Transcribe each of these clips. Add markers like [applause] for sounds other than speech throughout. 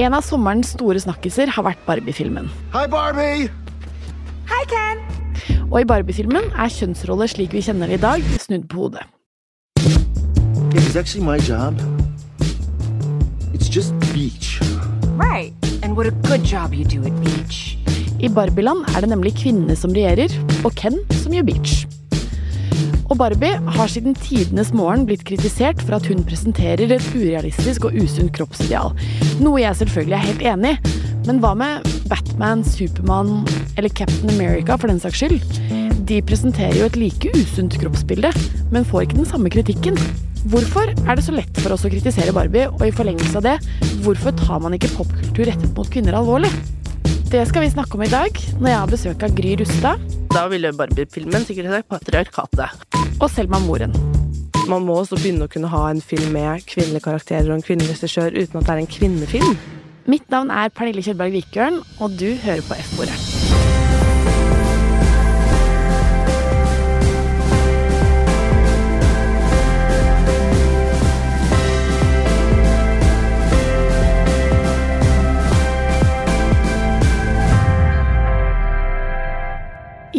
En av sommerens store snakkiser har vært Barbie-filmen. Hi, Barbie! Hi, Ken. Og i Barbie-filmen er kjønnsroller slik vi kjenner det i dag, snudd på hodet. It is actually my job. It's just beach. Right. And what a good job you do at beach. I Barbieland er det nemlig kvinnene som regjerer, og Ken som gjør beach. Og Barbie har siden tidenes morgen blitt kritisert for at hun presenterer et urealistisk og usunt kroppsideal. Noe jeg selvfølgelig er helt enig i. Men hva med Batman, Supermann eller Captain America for den saks skyld? De presenterer jo et like usunt kroppsbilde, men får ikke den samme kritikken. Hvorfor er det så lett for oss å kritisere Barbie, og i forlengelse av det, hvorfor tar man ikke popkultur rettet mot kvinner alvorlig? Det skal vi snakke om i dag, når jeg har besøk av Gry Rustad Da ville Barbie-filmen sikkert sagt patriarkatet. og Selma Moren. Man må også begynne å kunne ha en film med kvinnelige karakterer og en kvinnelig regissør uten at det er en kvinnefilm. Mitt navn er Pernille Kjølberg Vikørn, og du hører på F-ordet.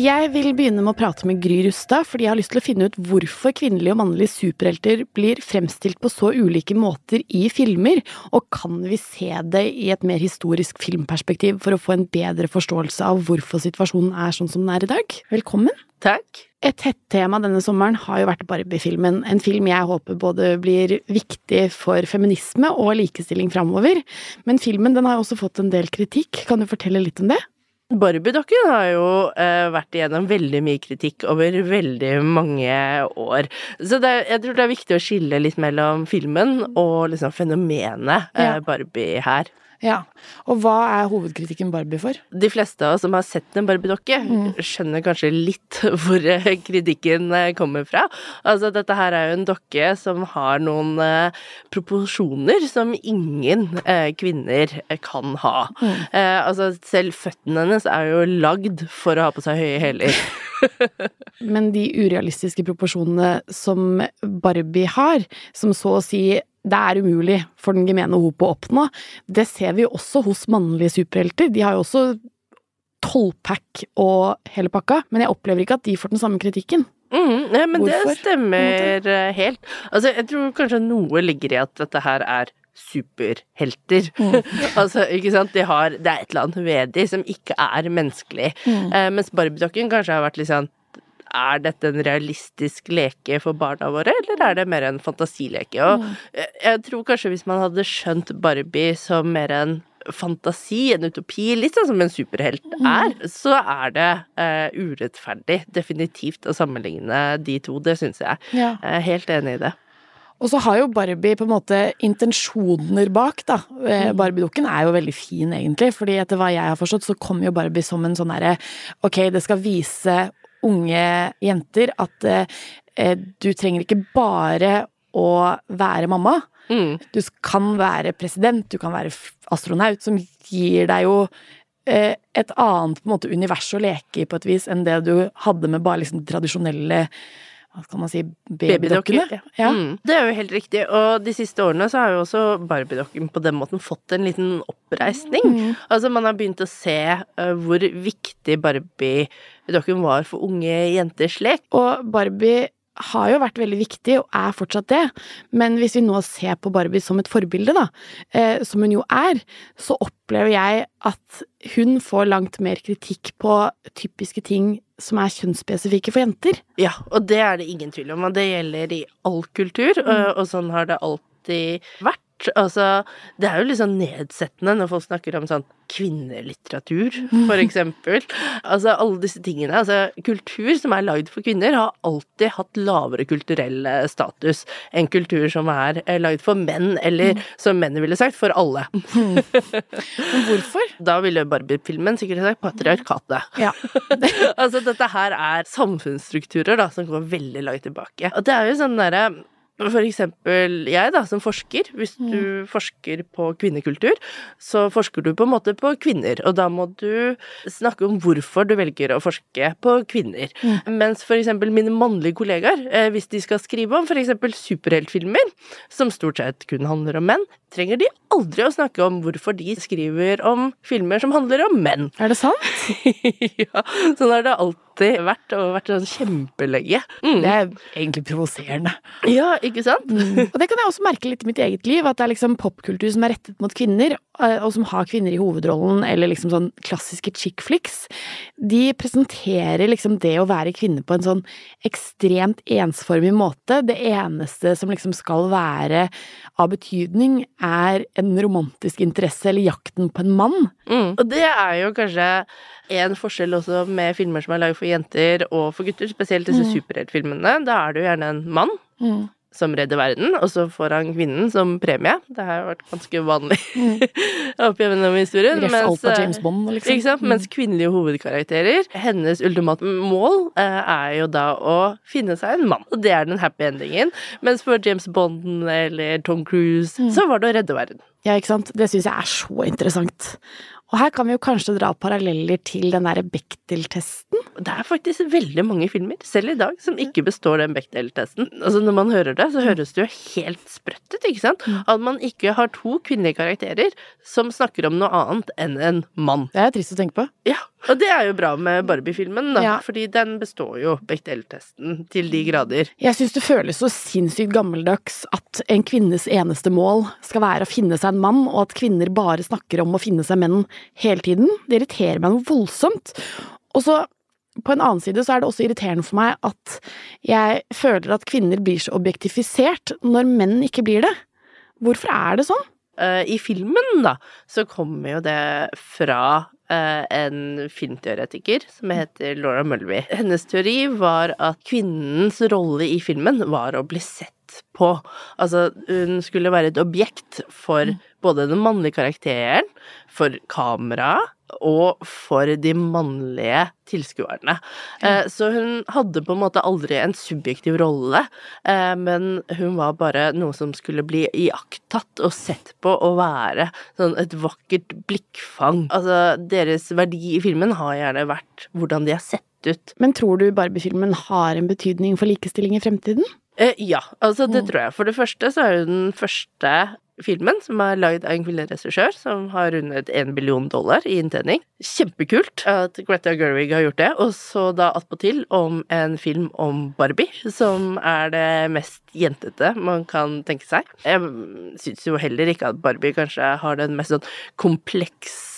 Jeg vil begynne med å prate med Gry Rustad, fordi jeg har lyst til å finne ut hvorfor kvinnelige og mannlige superhelter blir fremstilt på så ulike måter i filmer, og kan vi se det i et mer historisk filmperspektiv for å få en bedre forståelse av hvorfor situasjonen er sånn som den er i dag? Velkommen! Takk. Et hett tema denne sommeren har jo vært Barbie-filmen, en film jeg håper både blir viktig for feminisme og likestilling framover, men filmen den har jo også fått en del kritikk, kan du fortelle litt om det? Barbie-dokken har jo uh, vært igjennom veldig mye kritikk over veldig mange år. Så det, jeg tror det er viktig å skille litt mellom filmen og liksom fenomenet uh, Barbie her. Ja, og hva er hovedkritikken Barbie for? De fleste av oss som har sett en Barbie-dokke, skjønner kanskje litt [laughs] hvor eh, kritikken eh, kommer fra. Altså, dette her er jo en dokke som har noen eh, proporsjoner som ingen eh, kvinner eh, kan ha. Eh, altså, selv føttene hennes er jo lagd for å ha på seg høye hæler. [laughs] Men de urealistiske proporsjonene som Barbie har, som så å si det er umulig for den gemene hop å oppnå, det ser vi jo også hos mannlige superhelter. De har jo også tolvpack og hele pakka, men jeg opplever ikke at de får den samme kritikken. Mm, nei, men Hvorfor, det stemmer eh, helt. Altså, jeg tror kanskje noe ligger i at dette her er superhelter. [laughs] altså, ikke sant, de har Det er et eller annet ved de som ikke er menneskelig. Eh, mens Barbie-dokken kanskje har vært litt sånn er dette en realistisk leke for barna våre, eller er det mer en fantasileke? Og jeg, jeg tror kanskje hvis man hadde skjønt Barbie som mer en fantasi, en utopi, litt sånn som en superhelt er, så er det uh, urettferdig, definitivt, å sammenligne de to. Det syns jeg. Ja. Jeg er helt enig i det. Og så har jo Barbie på en måte intensjoner bak, da. Eh, Barbie-dukken er jo veldig fin, egentlig, fordi etter hva jeg har forstått, så kommer jo Barbie som en sånn derre Ok, det skal vise unge jenter at eh, du trenger ikke bare å være mamma. Mm. Du kan være president, du kan være astronaut, som gir deg jo eh, et annet på en måte univers å leke i på et vis enn det du hadde med bare liksom tradisjonelle hva skal man si, babydokkene. Baby Ja. Mm, det er jo helt riktig. Og de siste årene så har jo også Barbie-dokken på den måten fått en liten oppreisning. Mm. Altså man har begynt å se uh, hvor viktig Barbie-dokken var for unge jenters lek. Og Barbie har jo vært veldig viktig, og er fortsatt det, men hvis vi nå ser på Barbie som et forbilde, da, eh, som hun jo er, så opplever jeg at hun får langt mer kritikk på typiske ting som er kjønnsspesifikke for jenter. Ja, og det er det ingen tvil om, og det gjelder i all kultur, og, og sånn har det alltid vært. Altså, det er jo litt sånn nedsettende når folk snakker om sånn kvinnelitteratur, for [laughs] eksempel. Altså, alle disse tingene. Altså, kultur som er lagd for kvinner, har alltid hatt lavere kulturell eh, status enn kultur som er eh, lagd for menn, eller som mennene ville sagt, for alle. [laughs] Men hvorfor? Da ville Barbie-filmen sikkert sagt patriarkatet. Ja. [laughs] altså, dette her er samfunnsstrukturer da, som går veldig langt tilbake. Og det er jo sånn derre For eksempel jeg, da, som forsker. Hvis du forsker på kvinnekultur, så forsker du på en måte på kvinner. Og da må du snakke om hvorfor du velger å forske på kvinner. Mens for eksempel mine mannlige kollegaer, eh, hvis de skal skrive om for eksempel superheltfilmer, som stort sett kun handler om menn, trenger de aldri å snakke om hvorfor de skriver om filmer som handler om menn. Er det sant? [laughs] ja, sånn har det alltid vært, og vært sånn kjempelenge. Mm. Det er egentlig provoserende. Ja, ikke sant? Og det kan jeg også merke litt i mitt eget liv, at det er liksom popkultur som er rettet mot kvinner, eh, og som har kvinner i hovedrollen, eller liksom sånn klassiske chick flicks. De presenterer liksom det å være kvinne på en sånn ekstremt ensformig måte. Det eneste som liksom skal være av betydning, er en romantisk interesse eller jakten på en mann. Mm. Og det er jo kanskje en forskjell også med filmer som er laget for jenter og for gutter, spesielt disse superheltfilmene. Da er det jo gjerne en mann som redder verden, og så får han kvinnen som premie. Det har vært ganske vanlig [laughs] opp gjennom historien. Ref mens, alt av eh, James Bond, liksom. Ikke sant? Mens kvinnelige hovedkarakterer, hennes ultimate mål eh, er jo da å finne seg en mann. Og det er den happy endingen. Mens for James Bond eller Tom Cruise, så var det å redde verden. Ja, ikke sant. Det syns jeg er så interessant. Og her kan vi jo kanskje dra paralleller til den derre Bechdel-testen. Det er faktisk veldig mange filmer, selv i dag, som ikke består den Bechdel-testen. Altså, når man hører det, så høres det jo helt sprøtt ut, ikke sant? At man ikke har to kvinnelige karakterer som snakker om noe annet enn en mann. Det er trist å tenke på. Ja, og det er jo bra med Barbie-filmen, da, Ja. fordi den består jo Bechdel-testen til de grader. Jeg syns det føles så sinnssykt gammeldags at en kvinnes eneste mål skal være å finne seg en mann, og at kvinner bare snakker om å finne seg menn hele tiden. Det irriterer meg noe voldsomt. Og så, på en annen side, så er det også irriterende for meg at jeg føler at kvinner blir så objektifisert når menn ikke blir det. Hvorfor er det sånn? Eh, I filmen, da, så kommer jo det fra en filmteoretiker som heter Laura Mulvey. Hennes teori var at kvinnens rolle i filmen var å bli sett på. Altså, hun skulle være et objekt for både den mannlige karakteren, for kameraet og for de mannlige tilskuerne. Eh, Så hun hadde på en måte aldri en subjektiv rolle, eh, men hun var bare noe som skulle bli iakttatt og sett på og være sånn et vakkert blikkfang. Altså, deres verdi i filmen har gjerne vært hvordan de har sett ut. Men tror du Barbie-filmen har en betydning for likestilling i fremtiden? Eh, ja, altså det tror jeg. For det første så er hun den første filmen som er lagd av en kvinnelig regissør, som har rundet en billion dollar i inntjening. Kjempekult at Greta Gerwig har gjort det. Og så da attpåtil om en film om Barbie, som er det mest jentete man kan tenke seg. Jeg syns jo heller ikke at Barbie kanskje har den mest sånn komplekse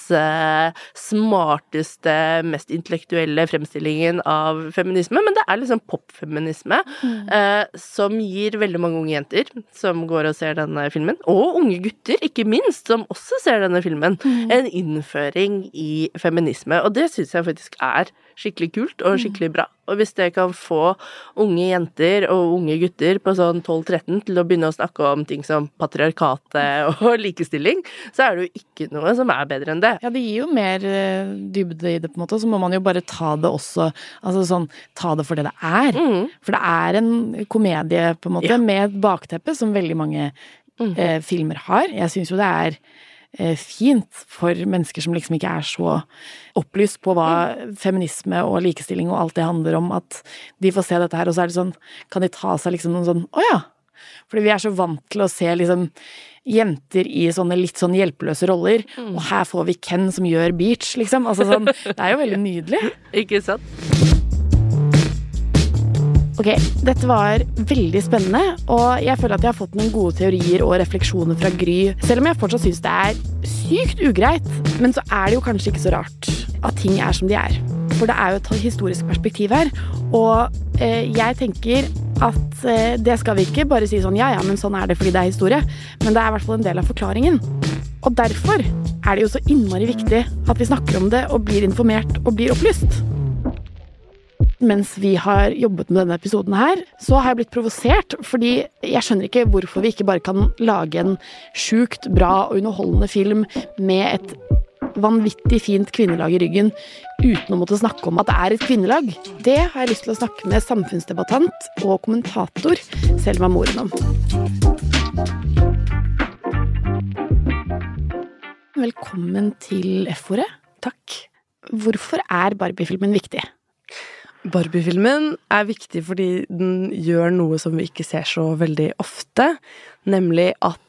smarteste, mest intellektuelle fremstillingen av feminisme, men det er liksom popfeminisme eh, som gir veldig mange unge jenter som går og ser denne filmen, og unge gutter, ikke minst, som også ser denne filmen, en innføring i feminisme. Og det syns jeg faktisk er skikkelig kult og skikkelig bra. Og hvis det kan få unge jenter og unge gutter på sånn 12-13 til å begynne å snakke om ting som patriarkatet [laughs] og likestilling, så er det jo ikke noe som er bedre enn det. Ja, det gir jo mer eh, dybde i det, på en måte. Så må man jo bare ta det også Altså sånn, ta det for det det er. For det er en komedie, på en måte, Ja. med et bakteppe som veldig mange eh, filmer har. Jeg syns jo det er fint for mennesker som liksom ikke er så opplyst på hva feminisme og likestilling og alt det handler om, at de får se dette her, og så er det sånn Kan de ta seg liksom noen sånn Å ja! Fordi vi er så vant til å se liksom jenter i sånne litt sånn hjelpeløse roller, og her får vi Ken som gjør beach, liksom. Altså sånn, det er jo veldig nydelig. [laughs] Ikke sant? Ok, dette var veldig spennende, og jeg føler at jeg har fått noen gode teorier og refleksjoner fra Gry, selv om jeg fortsatt syns det er sykt ugreit. Men så er det jo kanskje ikke så rart at ting er som de er. For det er jo et historisk perspektiv her, og eh, jeg tenker at eh, det skal vi ikke bare si sånn ja ja, men sånn er det fordi det er historie, men det er i hvert fall en del av forklaringen. Og derfor er det jo så innmari viktig at vi snakker om det og blir informert og blir opplyst mens vi har jobbet med denne episoden her, så har jeg blitt provosert, fordi jeg skjønner ikke hvorfor vi ikke bare kan lage en sjukt bra og underholdende film med et vanvittig fint kvinnelag i ryggen uten å måtte snakke om at det er et kvinnelag? Det har jeg lyst til å snakke med samfunnsdebattant og kommentator Selma Moren om. Velkommen til F-ordet. Takk. Hvorfor er Barbie-filmen viktig? Barbie-filmen er viktig fordi den gjør noe som vi ikke ser så veldig ofte, nemlig at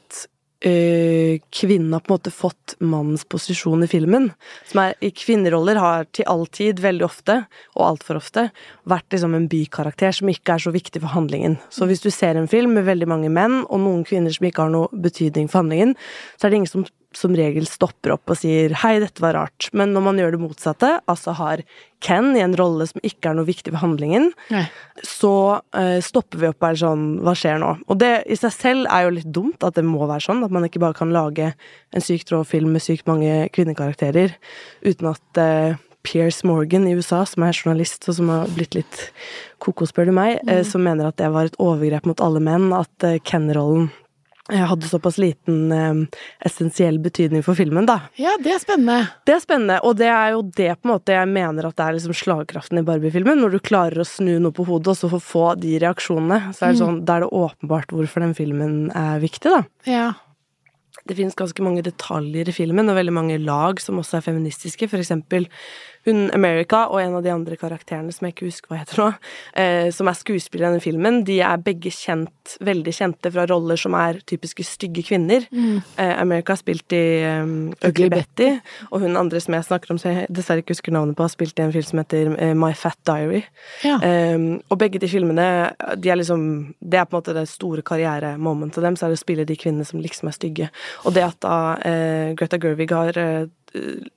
øh, kvinnen har på en måte fått mannens posisjon i filmen. Som er i kvinneroller har til all tid, veldig ofte, og altfor ofte, vært liksom en bykarakter som ikke er så viktig for handlingen. Så hvis du ser en film med veldig mange menn, og noen kvinner som ikke har noe betydning for handlingen, så er det ingen som som regel stopper opp og sier 'hei, dette var rart'. Men når man gjør det motsatte, altså har Ken i en rolle som ikke er noe viktig for handlingen, Nei. så uh, stopper vi opp og er sånn Hva skjer nå? Og det i seg selv er jo litt dumt at det må være sånn. At man ikke bare kan lage en sykt rå film med sykt mange kvinnekarakterer uten at uh, Pierce Morgan i USA, som er journalist og som har blitt litt koko, spør du meg, mm. som mener at det var et overgrep mot alle menn, at eh, Ken-rollen eh, hadde såpass liten eh, essensiell betydning for filmen, da. Ja, det er spennende. Det er spennende, og det er jo det på en måte jeg mener at det er liksom slagkraften i Barbie-filmen. Når du klarer å snu noe på hodet, og så få få de reaksjonene, så er det sånn, da er det åpenbart hvorfor den filmen er viktig, da. Ja. Det finnes ganske mange detaljer i filmen, og veldig mange lag som også er feministiske. For eksempel hun America og en av de andre karakterene som jeg ikke husker hva heter nå, eh, som er skuespillere i denne filmen, de er begge kjent, veldig kjente fra roller som er typiske stygge kvinner. Eh, America har spilt i um, Ugly Betty, og hun andre som jeg snakker om, som jeg dessverre ikke husker navnet på, har spilt i en film som heter uh, My Fat Diary. Ja. Um, og begge de filmene, de er liksom Det er på en måte det store karrieremomentet deres, er det å spille de kvinnene som liksom er stygge. Og det at da uh, Greta Gerwig har eh,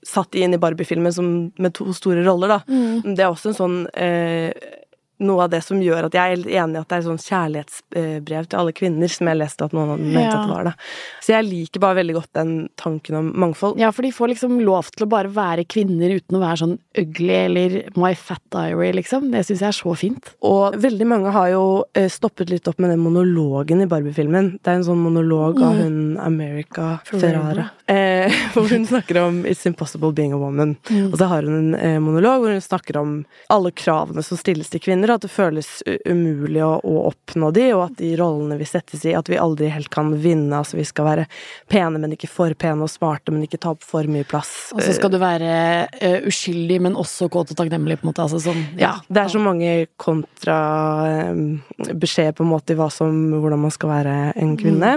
satt inn i Barbie-filmen med to store roller, da. Det er også en sånn eh, noe av det som gjør at jeg er enig i at det er sånn kjærlighetsbrev til alle kvinner, som jeg leste at noen av dem mente Ja. at det var. da. Så jeg liker bare veldig godt den tanken om mangfold. Ja, for de får liksom lov til å bare være kvinner uten å være sånn ugly eller My Fat Diary, liksom. Det syns jeg er så fint. Og veldig mange har jo eh, stoppet litt opp med den monologen i Barbie-filmen. Det er en sånn monolog av hun America Ferrara. Eh, [laughs] hvor hun snakker om 'It's impossible being a woman'. Og så har hun en eh, monolog hvor hun snakker om alle kravene som stilles til kvinner, og at det føles umulig å, å oppnå de, og at de rollene vi settes i, at vi aldri helt kan vinne. Altså vi skal være pene, men ikke for pene, og smarte, men ikke ta opp for mye plass. Og så skal du være uh, uskyldig, men også kåt og takknemlig, på en måte. Altså sånn, ja. Det er så mange kontrabeskjeder på en måte i hva som, hvordan man skal være en kvinne.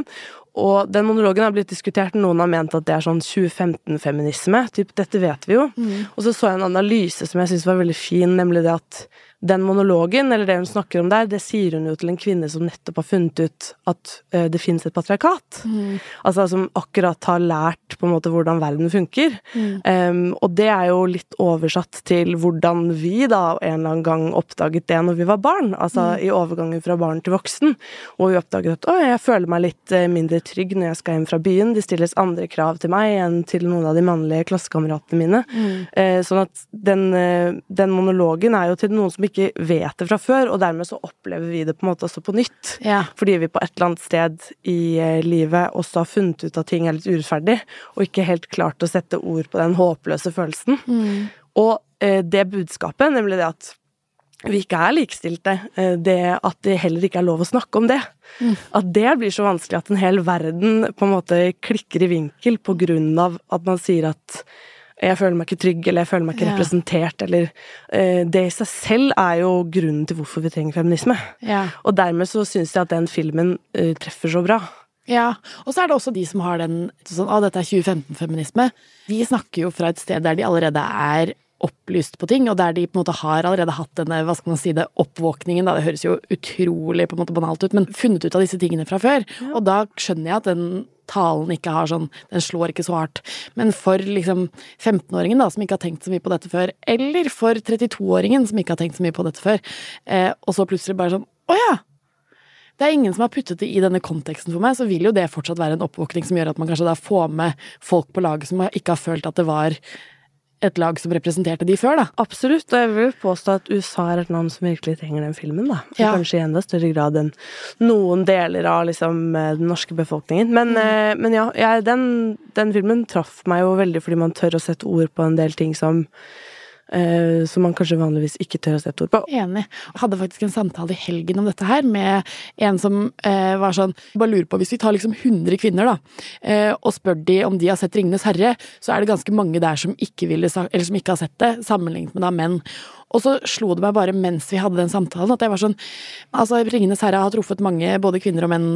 Og den monologen har blitt diskutert, noen har ment at det er sånn 2015-feminisme. Typ, dette vet vi jo. Og så så jeg en analyse som jeg syntes var veldig fin, nemlig det at den monologen, eller det hun snakker om der, det sier hun jo til en kvinne som nettopp har funnet ut at uh, det finnes et patriarkat. Altså som akkurat har lært på en måte hvordan verden funker. Um, og det er jo litt oversatt til hvordan vi da en eller annen gang oppdaget det når vi var barn. Altså i overgangen fra barn til voksen. Og vi oppdaget at å, jeg føler meg litt eh, mindre trygg når jeg skal hjem fra byen. Det stilles andre krav til meg enn til noen av de mannlige klassekameratene mine. Uh, sånn at den, uh, den monologen er jo til noen som ikke vet det fra før, og dermed så opplever vi det på en måte også på nytt. Ja. Fordi vi på et eller annet sted i eh, livet også har funnet ut at ting er litt urettferdig, og ikke helt klart å sette ord på den håpløse følelsen. Og eh, det budskapet, nemlig det at vi ikke er likestilte, eh, det at det heller ikke er lov å snakke om det. At det blir så vanskelig at en hel verden på en måte klikker i vinkel på grunn av at man sier at jeg føler meg ikke trygg, eller jeg føler meg ikke Ja. representert, eller uh, Det i seg selv er jo grunnen til hvorfor vi trenger feminisme. Ja. Og dermed så syns jeg at den filmen uh, treffer så bra. Ja, og så er det også de som har den sånn, ah, dette er 2015-feminisme. De snakker jo fra et sted der de allerede er opplyst på ting, og der de på en måte har allerede hatt denne hva skal man si det, oppvåkningen. Da. Det høres jo utrolig på en måte banalt ut, men funnet ut av disse tingene fra før. Og da skjønner jeg at den talen ikke har sånn Den slår ikke så hardt. Men for liksom 15-åringen da, som ikke har tenkt så mye på dette før, eller for 32-åringen som ikke har tenkt så mye på dette før, eh, og så plutselig bare sånn Å ja! det er ingen som har puttet det i denne konteksten for meg, så vil jo det fortsatt være en oppvåkning som gjør at man kanskje da får med folk på laget som ikke har følt at det var et lag som representerte de før, da. Absolutt, og jeg vil påstå at USA er et land som virkelig trenger den filmen, da. Ja. Kanskje i enda større grad enn noen deler av liksom eh, den norske befolkningen. Men, mm. men ja, jeg, den, den filmen traff meg jo veldig fordi man tør å sette ord på en del ting som eh, som man kanskje vanligvis ikke tør å sette ord på. Enig. Jeg hadde faktisk en samtale i helgen om dette her med en som eh, var sånn Bare lurer på, hvis vi tar liksom 100 kvinner, da, eh, og spør de om de har sett Ringenes herre, så er det ganske mange der som ikke, ville, eller som ikke har sett det, sammenlignet med da menn. Og så slo det meg bare mens vi hadde den samtalen, at jeg var sånn Altså, Ringenes herre har truffet mange, både kvinner og menn,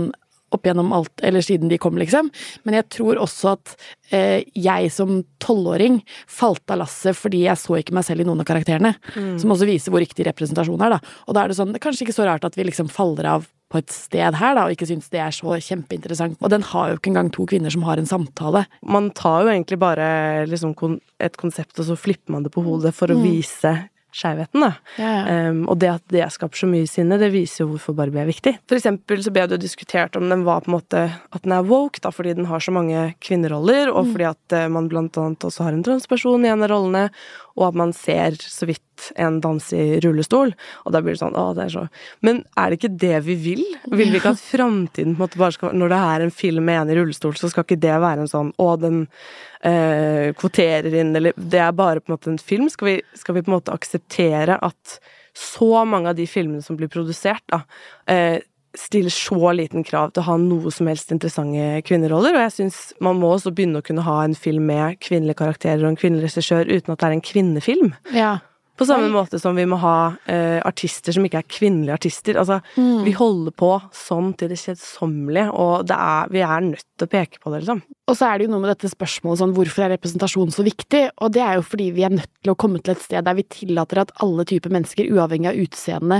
opp gjennom alt, eller siden de kom, liksom. Men jeg tror også at eh, jeg som tolvåring falt av lasset fordi jeg så ikke meg selv i noen av karakterene. Som også viser hvor riktig representasjon er, da. Og da er det sånn, det er kanskje ikke så rart at vi liksom faller av på et sted her, da, og ikke syns det er så kjempeinteressant. Og den har jo ikke engang to kvinner som har en samtale. Man tar jo egentlig bare liksom et konsept, og så flipper man det på hodet for å vise skjevheten, da. Ja, ja. Um, og det at det skaper så mye sinne, det viser jo hvorfor Barbie er viktig. For eksempel så ble det jo diskutert om den var på en måte at den er woke, da, fordi den har så mange kvinneroller, og fordi at eh, man blant annet også har en transperson i en av rollene, og at man ser så vidt en danse i rullestol. Og da blir det sånn, å, det er så Men er det ikke det vi vil? Vil vi ikke at framtiden på en måte bare skal Når det er en film med en i rullestol, så skal ikke det være en sånn å, den eh, kvoterer inn, eller Det er bare på en måte en film. Skal vi, skal vi på en måte akseptere at så mange av de filmene som blir produsert, da, eh, stiller så liten krav til å ha noe som helst interessante kvinneroller, og jeg syns man må også begynne å kunne ha en film med kvinnelige karakterer og en kvinnelig regissør uten at det er en kvinnefilm. Ja. På samme måte som vi må ha eh, artister som ikke er kvinnelige artister. Altså, vi holder på sånn til det kjedsommelige, og det er, vi er nødt til å peke på det, liksom. Og så er det jo noe med dette spørsmålet sånn hvorfor er representasjon så viktig? Og det er jo fordi vi er nødt til å komme til et sted der vi tillater at alle typer mennesker, uavhengig av utseende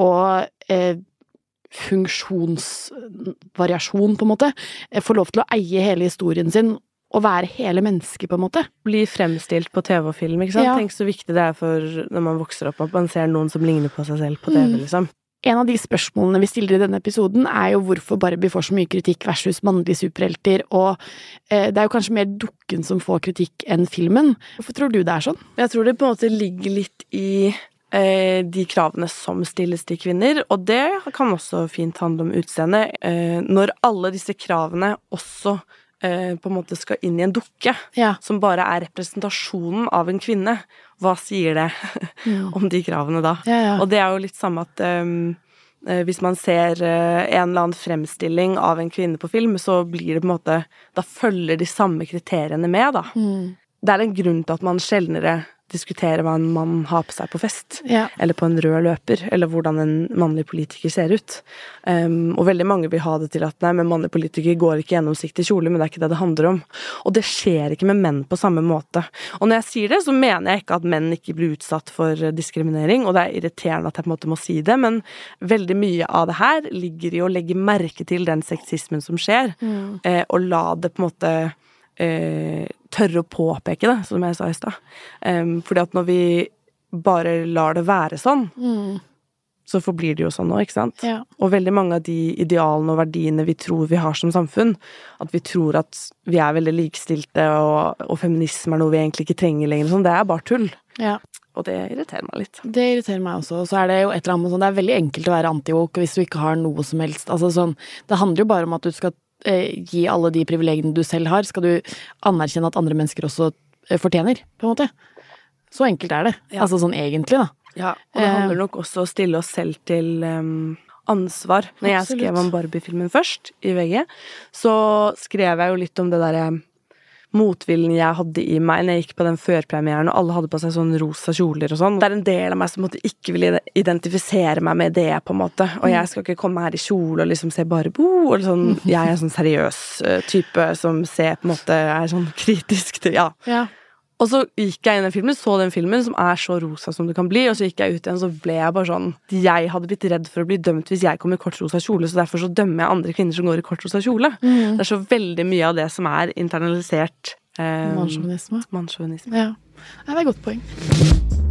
og eh, funksjonsvariasjon, på en måte, får lov til å eie hele historien sin og være hele mennesket, på en måte. Bli fremstilt på TV og film, ikke sant. Ja. Tenk så viktig det er for når man vokser opp, at man ser noen som ligner på seg selv på TV, liksom. En av de spørsmålene vi stiller i denne episoden, er jo hvorfor Barbie får så mye kritikk versus mannlige superhelter, og eh, det er jo kanskje mer dukken som får kritikk enn filmen. Hvorfor tror du det er sånn? Jeg tror det på en måte ligger litt i de kravene som stilles til kvinner, og det kan også fint handle om utseende. Eh, når alle disse kravene også eh, på en måte skal inn i en dukke, Ja. som bare er representasjonen av en kvinne, hva sier det [laughs] om de kravene da? Ja, ja. Og det er jo litt samme at um, eh, hvis man ser eh, en eller annen fremstilling av en kvinne på film, så blir det på en måte Da følger de samme kriteriene med, da. Mm. Det er en grunn til at man sjeldnere diskuterer hva en mann har på seg på fest, Ja. eller på en rød løper, eller hvordan en mannlig politiker ser ut. Um, og veldig mange vil ha det til at nei, men mannlig politiker går ikke gjennomsiktig kjole, men det er ikke det det handler om. Og det skjer ikke med menn på samme måte. Og når jeg sier det, så mener jeg ikke at menn ikke blir utsatt for eh, diskriminering, og det er irriterende at jeg på en måte må si det, men veldig mye av det her ligger i å legge merke til den sexismen som skjer, eh, og la det på en måte eh, tørre å påpeke det, som jeg sa i stad. Um, fordi at når vi bare lar det være sånn, så forblir det jo sånn nå, ikke sant? Ja. Og veldig mange av de idealene og verdiene vi tror vi har som samfunn, at vi tror at vi er veldig likestilte, og, og feminisme er noe vi egentlig ikke trenger lenger, sånn, det er bare tull. ja. Og det irriterer meg litt. Det irriterer meg også. Og så er det jo et eller annet sånn, det er veldig enkelt å være anti-woke hvis du ikke har noe som helst. Altså sånn, det handler jo bare om at du skal gi alle de privilegiene du selv har, skal du anerkjenne at andre mennesker også eh, fortjener, på en måte. Så enkelt er det. Ja. Altså sånn egentlig, da. Ja, og det Eh. handler nok også om å stille oss selv til um, ansvar. Når jeg skrev om Barbie-filmen først, i VG, så skrev jeg jo litt om det derre motviljen jeg hadde i meg når jeg gikk på den førpremieren, og alle hadde på seg sånn rosa kjoler og sånn. Det er en del av meg som ikke vil identifisere meg med det, på en måte. Og jeg skal ikke komme her i kjole og liksom se Barbo, eller sånn Jeg er en sånn seriøs eh, type som ser på en måte Er sånn kritisk til Ja. Ja. Og så gikk jeg inn i den filmen, så den filmen som er så rosa som det kan bli, og så gikk jeg ut igjen, så ble jeg bare sånn Jeg hadde blitt redd for å bli dømt hvis jeg kom i kortrosa kjole, så derfor så dømmer jeg andre kvinner som går i kortrosa kjole. kjole. Det er så veldig mye av det som er internalisert eh, Mannssjåvinisme. mannssjåvinisme. Ja. ja. Det er et godt poeng.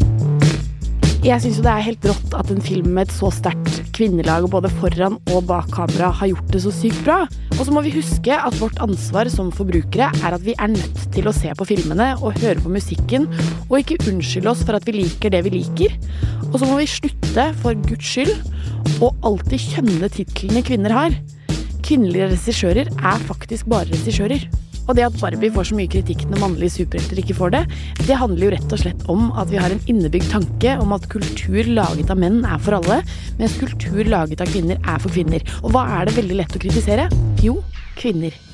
Jeg syns jo det er helt rått at en film med et så sterkt kvinnelag både foran og bak kamera har gjort det så sykt bra. Og så må vi huske at vårt ansvar som forbrukere er at vi er nødt til å se på filmene og høre på musikken, og ikke unnskylde oss for at vi liker det vi liker. Og så må vi slutte, for guds skyld, å alltid kjønne titlene kvinner har. Kvinnelige regissører er faktisk bare regissører. Og det at Barbie får så mye kritikk når mannlige superhelter ikke får det, det handler jo rett og slett om at vi har en innebygd tanke om at kultur laget av menn er for alle, mens kultur laget av kvinner er for kvinner. Og hva er det veldig lett å kritisere? Jo, kvinner.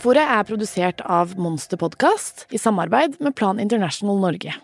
F-ordet er produsert av Monster Podcast i samarbeid med Plan International Norge.